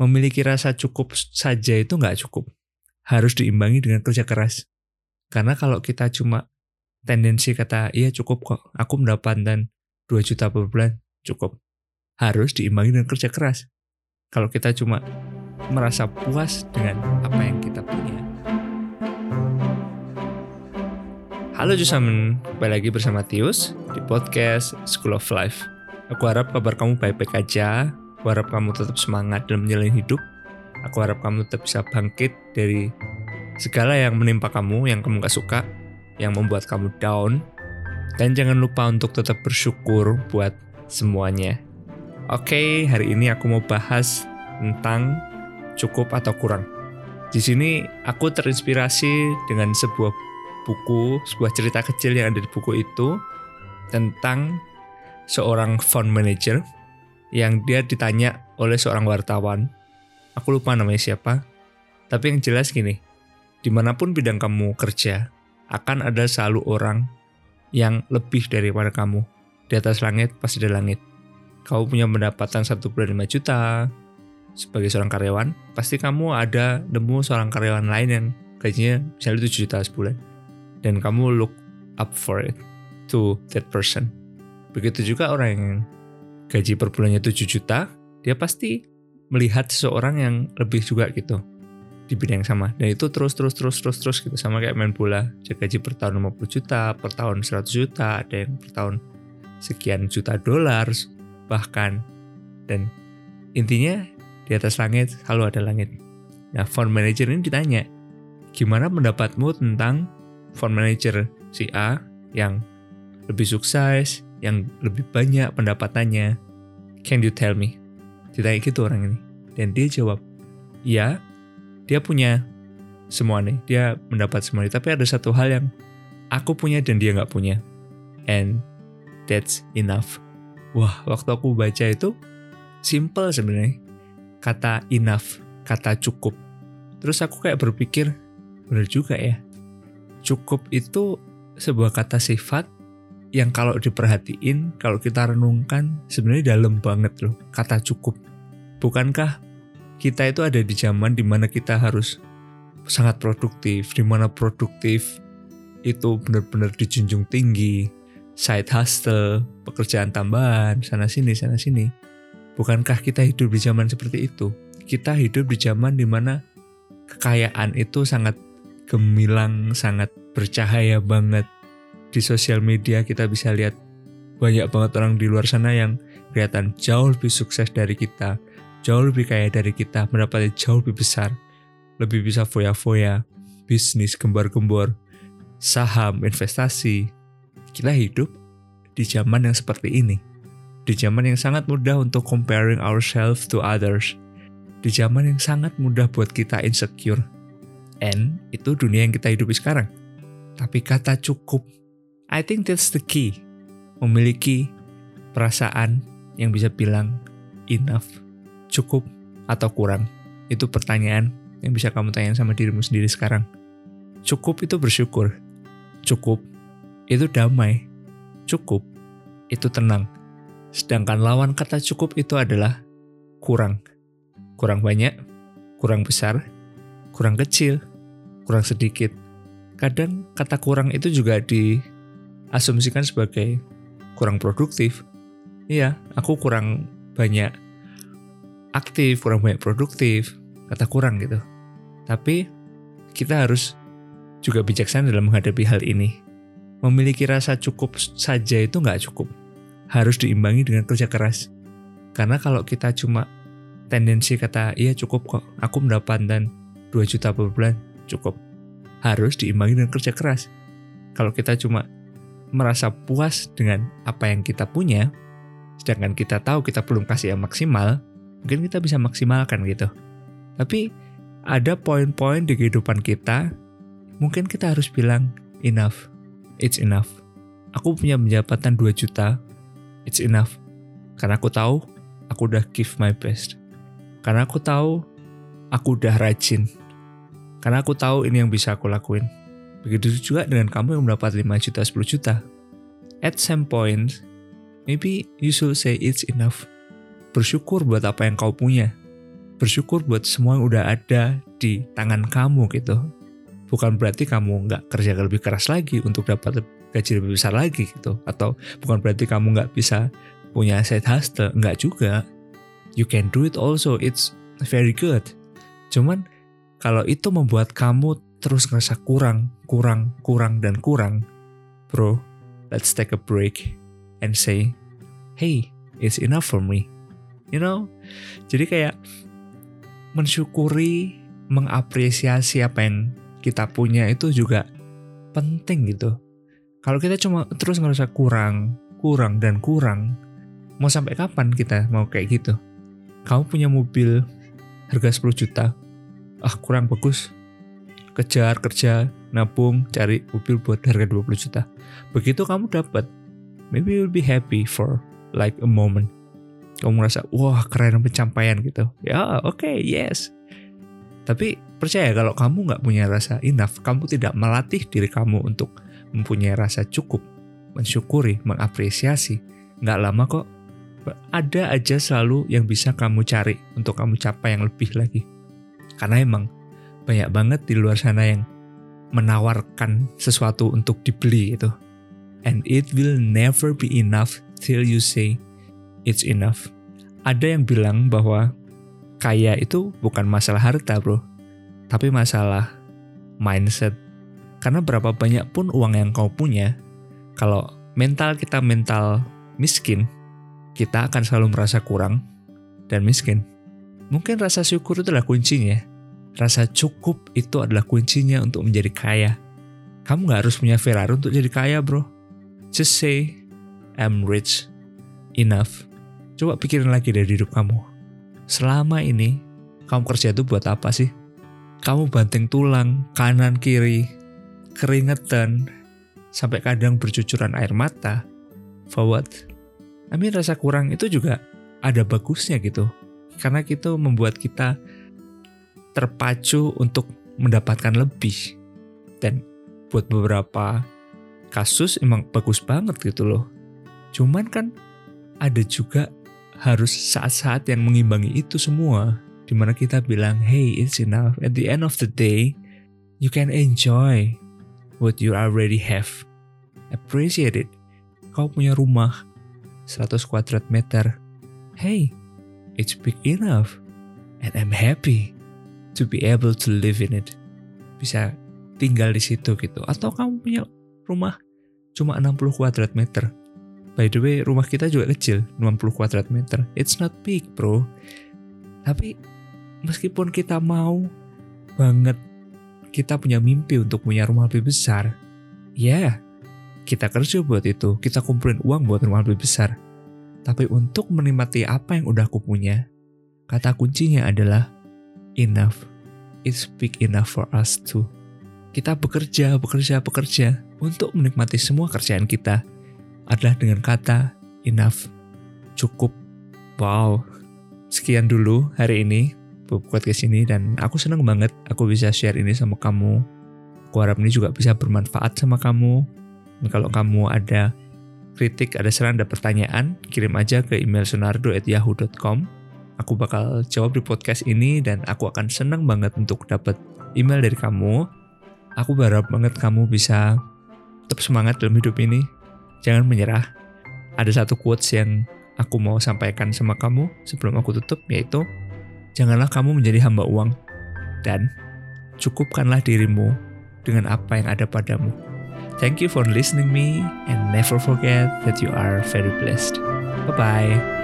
Memiliki rasa cukup saja itu nggak cukup. Harus diimbangi dengan kerja keras. Karena kalau kita cuma tendensi kata, iya cukup kok, aku mendapatkan 2 juta per bulan, cukup. Harus diimbangi dengan kerja keras. Kalau kita cuma merasa puas dengan apa yang kita punya. Halo Jusamen, kembali lagi bersama Tius di podcast School of Life. Aku harap kabar kamu baik-baik aja, Aku harap kamu tetap semangat dalam menjalani hidup. Aku harap kamu tetap bisa bangkit dari segala yang menimpa kamu, yang kamu gak suka, yang membuat kamu down. Dan jangan lupa untuk tetap bersyukur buat semuanya. Oke, hari ini aku mau bahas tentang cukup atau kurang. Di sini aku terinspirasi dengan sebuah buku, sebuah cerita kecil yang ada di buku itu tentang seorang fund manager yang dia ditanya oleh seorang wartawan. Aku lupa namanya siapa. Tapi yang jelas gini, di mana pun bidang kamu kerja, akan ada selalu orang yang lebih daripada kamu. Di atas langit pasti ada langit. Kamu punya pendapatan satu bulan 5 juta, sebagai seorang karyawan, pasti kamu ada nemu seorang karyawan lain yang gajinya misalnya 7 juta sebulan. Dan kamu look up for it to that person. Begitu juga orang yang gaji per bulannya 7 juta, dia pasti melihat seseorang yang lebih juga gitu di bidang yang sama. Dan itu terus terus terus terus terus gitu sama kayak main bola. Gaji per tahun 50 juta, per tahun 100 juta, ada yang per tahun sekian juta dolar bahkan. Dan intinya di atas langit selalu ada langit. Nah, fund manager ini ditanya, gimana pendapatmu tentang fund manager si A yang lebih sukses, yang lebih banyak pendapatannya. Can you tell me? Ditanya gitu orang ini. Dan dia jawab, ya, dia punya semua nih. Dia mendapat semua ini. Tapi ada satu hal yang aku punya dan dia nggak punya. And that's enough. Wah, waktu aku baca itu simple sebenarnya. Kata enough, kata cukup. Terus aku kayak berpikir, bener juga ya. Cukup itu sebuah kata sifat yang kalau diperhatiin, kalau kita renungkan sebenarnya dalam banget loh kata cukup. Bukankah kita itu ada di zaman di mana kita harus sangat produktif, di mana produktif itu benar-benar dijunjung tinggi, side hustle, pekerjaan tambahan, sana sini, sana sini. Bukankah kita hidup di zaman seperti itu? Kita hidup di zaman di mana kekayaan itu sangat gemilang, sangat bercahaya banget, di sosial media kita bisa lihat banyak banget orang di luar sana yang kelihatan jauh lebih sukses dari kita, jauh lebih kaya dari kita, mendapatkan jauh lebih besar, lebih bisa foya-foya, bisnis gembar-gembor, saham, investasi. Kita hidup di zaman yang seperti ini. Di zaman yang sangat mudah untuk comparing ourselves to others. Di zaman yang sangat mudah buat kita insecure. And itu dunia yang kita hidupi sekarang. Tapi kata cukup I think that's the key. Memiliki perasaan yang bisa bilang enough, cukup atau kurang. Itu pertanyaan yang bisa kamu tanya sama dirimu sendiri sekarang. Cukup itu bersyukur. Cukup itu damai. Cukup itu tenang. Sedangkan lawan kata cukup itu adalah kurang. Kurang banyak, kurang besar, kurang kecil, kurang sedikit. Kadang kata kurang itu juga di asumsikan sebagai kurang produktif. Iya, aku kurang banyak aktif, kurang banyak produktif, kata kurang gitu. Tapi kita harus juga bijaksana dalam menghadapi hal ini. Memiliki rasa cukup saja itu nggak cukup. Harus diimbangi dengan kerja keras. Karena kalau kita cuma tendensi kata, iya cukup kok, aku mendapatkan 2 juta per bulan, cukup. Harus diimbangi dengan kerja keras. Kalau kita cuma merasa puas dengan apa yang kita punya, sedangkan kita tahu kita belum kasih yang maksimal, mungkin kita bisa maksimalkan gitu. Tapi ada poin-poin di kehidupan kita, mungkin kita harus bilang enough, it's enough. Aku punya pendapatan 2 juta, it's enough. Karena aku tahu aku udah give my best. Karena aku tahu aku udah rajin. Karena aku tahu ini yang bisa aku lakuin Begitu juga dengan kamu yang mendapat 5 juta, 10 juta. At some point, maybe you should say it's enough. Bersyukur buat apa yang kau punya. bersyukur buat semua yang udah ada di tangan kamu gitu. Bukan berarti kamu nggak kerja lebih keras lagi untuk dapat gaji lebih besar lagi gitu. Atau bukan berarti kamu nggak bisa punya side hustle. Nggak juga. You can do it also. It's very good. Cuman kalau itu membuat kamu terus ngerasa kurang, kurang, kurang, dan kurang, bro, let's take a break and say, hey, it's enough for me. You know? Jadi kayak mensyukuri, mengapresiasi apa yang kita punya itu juga penting gitu. Kalau kita cuma terus ngerasa kurang, kurang, dan kurang, mau sampai kapan kita mau kayak gitu? Kamu punya mobil harga 10 juta, ah kurang bagus, kejar kerja, nabung, cari mobil buat harga 20 juta. Begitu kamu dapat, maybe you'll be happy for like a moment. Kamu merasa wah keren pencapaian gitu. Ya oke okay, yes. Tapi percaya kalau kamu nggak punya rasa enough kamu tidak melatih diri kamu untuk mempunyai rasa cukup mensyukuri mengapresiasi. Nggak lama kok ada aja selalu yang bisa kamu cari untuk kamu capai yang lebih lagi. Karena emang banyak banget di luar sana yang menawarkan sesuatu untuk dibeli gitu and it will never be enough till you say it's enough. Ada yang bilang bahwa kaya itu bukan masalah harta, bro, tapi masalah mindset. Karena berapa banyak pun uang yang kau punya, kalau mental kita mental miskin, kita akan selalu merasa kurang dan miskin. Mungkin rasa syukur itu adalah kuncinya. Rasa cukup itu adalah kuncinya untuk menjadi kaya. Kamu gak harus punya Ferrari untuk jadi kaya, bro. Just say, I'm rich enough Coba pikirin lagi dari hidup kamu. Selama ini, kamu kerja itu buat apa sih? Kamu banting tulang, kanan kiri, keringetan, sampai kadang bercucuran air mata. For what? I rasa kurang itu juga ada bagusnya gitu. Karena itu membuat kita terpacu untuk mendapatkan lebih. Dan buat beberapa kasus emang bagus banget gitu loh. Cuman kan ada juga harus saat-saat yang mengimbangi itu semua. Di mana kita bilang hey it's enough. At the end of the day you can enjoy what you already have. Appreciate it. Kau punya rumah 100 kuadrat meter. Hey it's big enough and I'm happy to be able to live in it bisa tinggal di situ gitu atau kamu punya rumah cuma 60 kuadrat meter By the way, rumah kita juga kecil, 60 kuadrat meter. It's not big, bro. Tapi meskipun kita mau banget kita punya mimpi untuk punya rumah lebih besar, ya yeah, kita kerja buat itu, kita kumpulin uang buat rumah lebih besar. Tapi untuk menikmati apa yang udah aku punya, kata kuncinya adalah enough. It's big enough for us to. Kita bekerja, bekerja, bekerja untuk menikmati semua kerjaan kita adalah dengan kata enough, cukup. Wow, sekian dulu hari ini buat ke sini dan aku senang banget aku bisa share ini sama kamu. Aku harap ini juga bisa bermanfaat sama kamu. Dan kalau kamu ada kritik, ada saran, ada pertanyaan, kirim aja ke email sonardo@yahoo.com. Aku bakal jawab di podcast ini dan aku akan senang banget untuk dapat email dari kamu. Aku berharap banget kamu bisa tetap semangat dalam hidup ini jangan menyerah. Ada satu quotes yang aku mau sampaikan sama kamu sebelum aku tutup yaitu janganlah kamu menjadi hamba uang dan cukupkanlah dirimu dengan apa yang ada padamu. Thank you for listening me and never forget that you are very blessed. Bye bye.